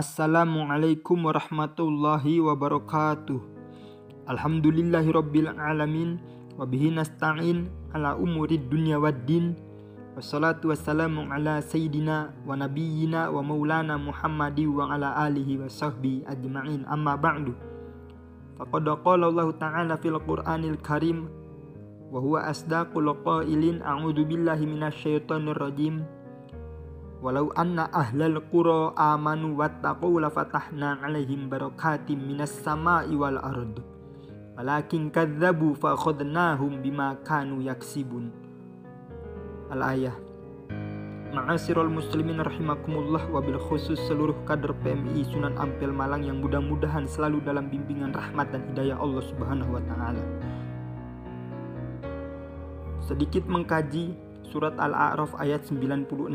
Assalamualaikum warahmatullahi wabarakatuh. Alhamdulillahi rabbil alamin wa bihi nasta'in ala umuri dunya waddin. Wassalatu wassalamu ala sayyidina wa nabiyyina wa maulana Muhammadi wa ala alihi wa sahbihi ajma'in. Amma ba'du. Faqad qala Allah Ta'ala fil Qur'anil Karim wa huwa asdaqul qailin a'udzu billahi minasyaitonir rajim. Walau anna ahlal qura amanu wattaqu lafatahna alaihim barakatim minas sama'i wal ard. Walakin kadzabu fa akhadnahum bima kanu yaksibun. Al-ayah. Ma'asirul muslimin rahimakumullah wabil khusus seluruh kader PMI Sunan Ampel Malang yang mudah-mudahan selalu dalam bimbingan rahmat dan hidayah Allah Subhanahu wa taala. Sedikit mengkaji surat Al-A'raf ayat 96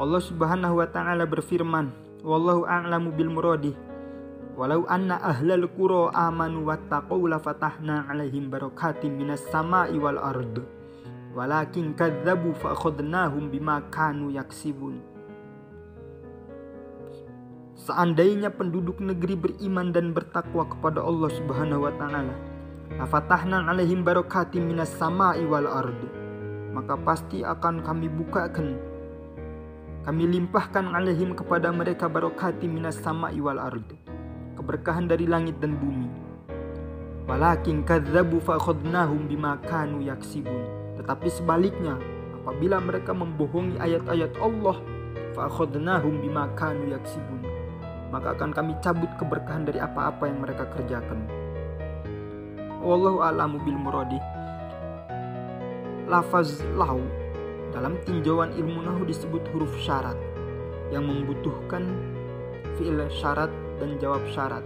Allah Subhanahu wa taala berfirman, "Wallahu a'lamu bil muradih. Walau anna ahlal qura amanu wattaqau la fatahna 'alaihim barakatim minas sama'i wal ard. Walakin kadzabu fa akhadnahum bima kanu yaksibun." Seandainya penduduk negeri beriman dan bertakwa kepada Allah Subhanahu wa taala, la fatahna 'alaihim barakatim minas sama'i wal ard. Maka pasti akan kami bukakan kami limpahkan alaihim kepada mereka barokati minas sama iwal ardu. Keberkahan dari langit dan bumi. Walakin kadzabu fa'khadnahum bima kanu yaksibun. Tetapi sebaliknya, apabila mereka membohongi ayat-ayat Allah, fa'khadnahum bima kanu yaksibun. Maka akan kami cabut keberkahan dari apa-apa yang mereka kerjakan. Wallahu a'lamu bil muradi. Lafaz lau dalam tinjauan ilmu nahu disebut huruf syarat yang membutuhkan fi'il syarat dan jawab syarat.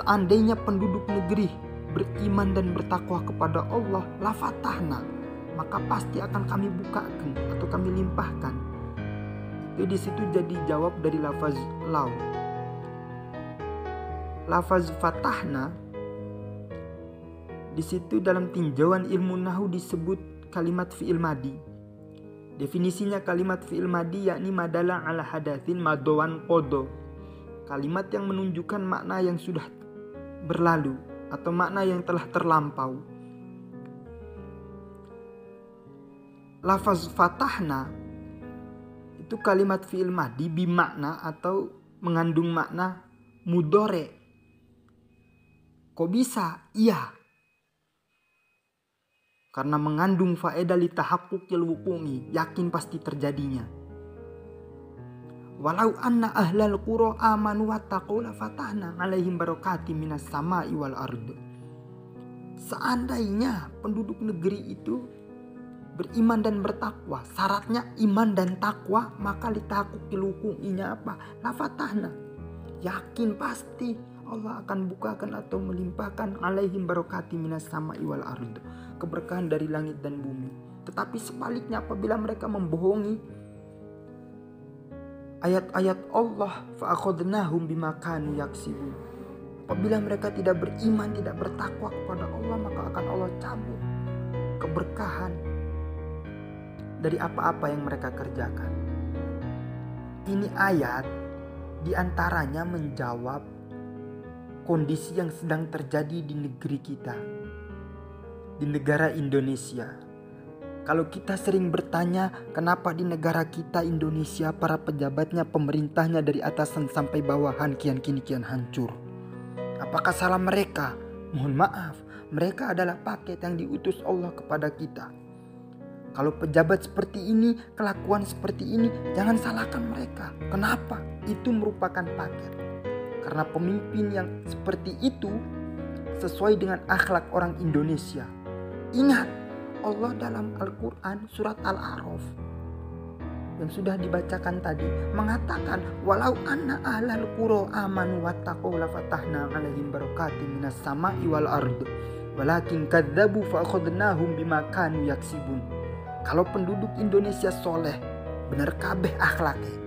Seandainya penduduk negeri beriman dan bertakwa kepada Allah, lafatahna, maka pasti akan kami bukakan atau kami limpahkan. Itu di situ jadi jawab dari lafaz lau. Lafaz fatahna di situ dalam tinjauan ilmu nahu disebut kalimat fi'il madi. Definisinya kalimat fi'il madi yakni madalah ala hadatsin madowan kodo. Kalimat yang menunjukkan makna yang sudah berlalu atau makna yang telah terlampau. Lafaz fatahna itu kalimat fi'il madi bimakna atau mengandung makna mudore. Kok bisa? Iya, karena mengandung faedah li tahaqquqil wuqumi, yakin pasti terjadinya. Walau anna ahlal qura amanu wattaqu la fatahna alaihim barakatim minas sama'i wal ard. Seandainya penduduk negeri itu beriman dan bertakwa, syaratnya iman dan takwa, maka li tahaqquqil wuquminya apa? La fatahna. Yakin pasti Allah akan bukakan atau melimpahkan alaihim barokati minas sama iwal ard keberkahan dari langit dan bumi. Tetapi sebaliknya apabila mereka membohongi ayat-ayat Allah fa'akhadnahum apabila mereka tidak beriman tidak bertakwa kepada Allah maka akan Allah cabut keberkahan dari apa-apa yang mereka kerjakan. Ini ayat di antaranya menjawab kondisi yang sedang terjadi di negeri kita, di negara Indonesia. Kalau kita sering bertanya, kenapa di negara kita Indonesia para pejabatnya, pemerintahnya dari atasan sampai bawahan kian kini kian hancur? Apakah salah mereka? Mohon maaf, mereka adalah paket yang diutus Allah kepada kita. Kalau pejabat seperti ini, kelakuan seperti ini, jangan salahkan mereka. Kenapa? Itu merupakan paket. Karena pemimpin yang seperti itu sesuai dengan akhlak orang Indonesia. Ingat, Allah dalam Al-Quran surat Al-A'raf yang sudah dibacakan tadi mengatakan walau anna ahlal qura amanu wattaqu la fatahna alaihim barakatin minas sama'i wal ard walakin kadzabu fa akhadnahum bima kanu yaksibun kalau penduduk Indonesia soleh benar kabeh akhlaknya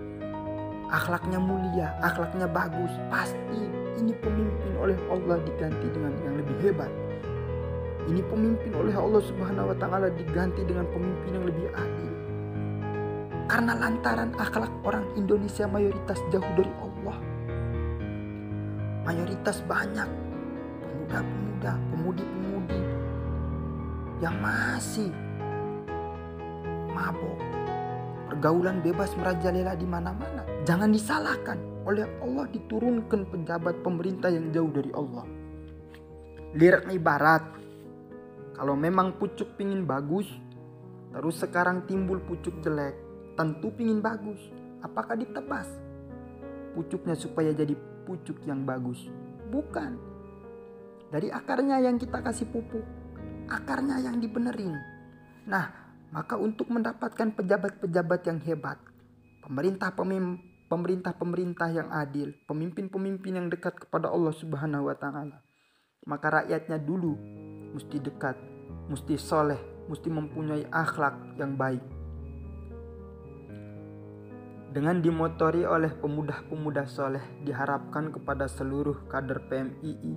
akhlaknya mulia, akhlaknya bagus, pasti ini pemimpin oleh Allah diganti dengan yang lebih hebat. Ini pemimpin oleh Allah Subhanahu wa taala diganti dengan pemimpin yang lebih adil. Karena lantaran akhlak orang Indonesia mayoritas jauh dari Allah. Mayoritas banyak pemuda-pemuda, pemudi-pemudi yang masih mabok. Pergaulan bebas merajalela di mana-mana. Jangan disalahkan oleh Allah diturunkan pejabat pemerintah yang jauh dari Allah. Lirik ibarat, kalau memang pucuk pingin bagus, terus sekarang timbul pucuk jelek, tentu pingin bagus. Apakah ditebas? Pucuknya supaya jadi pucuk yang bagus. Bukan. Dari akarnya yang kita kasih pupuk. Akarnya yang dibenerin. Nah, maka untuk mendapatkan pejabat-pejabat yang hebat, pemerintah pemerintah-pemerintah yang adil, pemimpin-pemimpin yang dekat kepada Allah Subhanahu wa taala, maka rakyatnya dulu mesti dekat, mesti soleh, mesti mempunyai akhlak yang baik. Dengan dimotori oleh pemuda-pemuda soleh diharapkan kepada seluruh kader PMII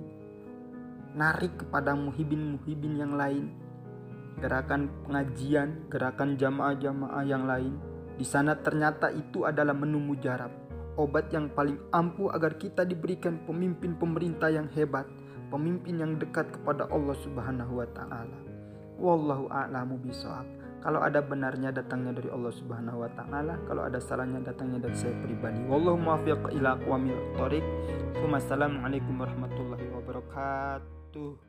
narik kepada muhibin-muhibin yang lain gerakan pengajian, gerakan jamaah-jamaah yang lain. Di sana ternyata itu adalah menu mujarab, obat yang paling ampuh agar kita diberikan pemimpin pemerintah yang hebat, pemimpin yang dekat kepada Allah Subhanahu wa taala. Wallahu a'lamu bishawab. Kalau ada benarnya datangnya dari Allah Subhanahu wa taala, kalau ada salahnya datangnya dari saya pribadi. Wallahu muwaffiq ila aqwamil thoriq. Wassalamualaikum warahmatullahi wabarakatuh.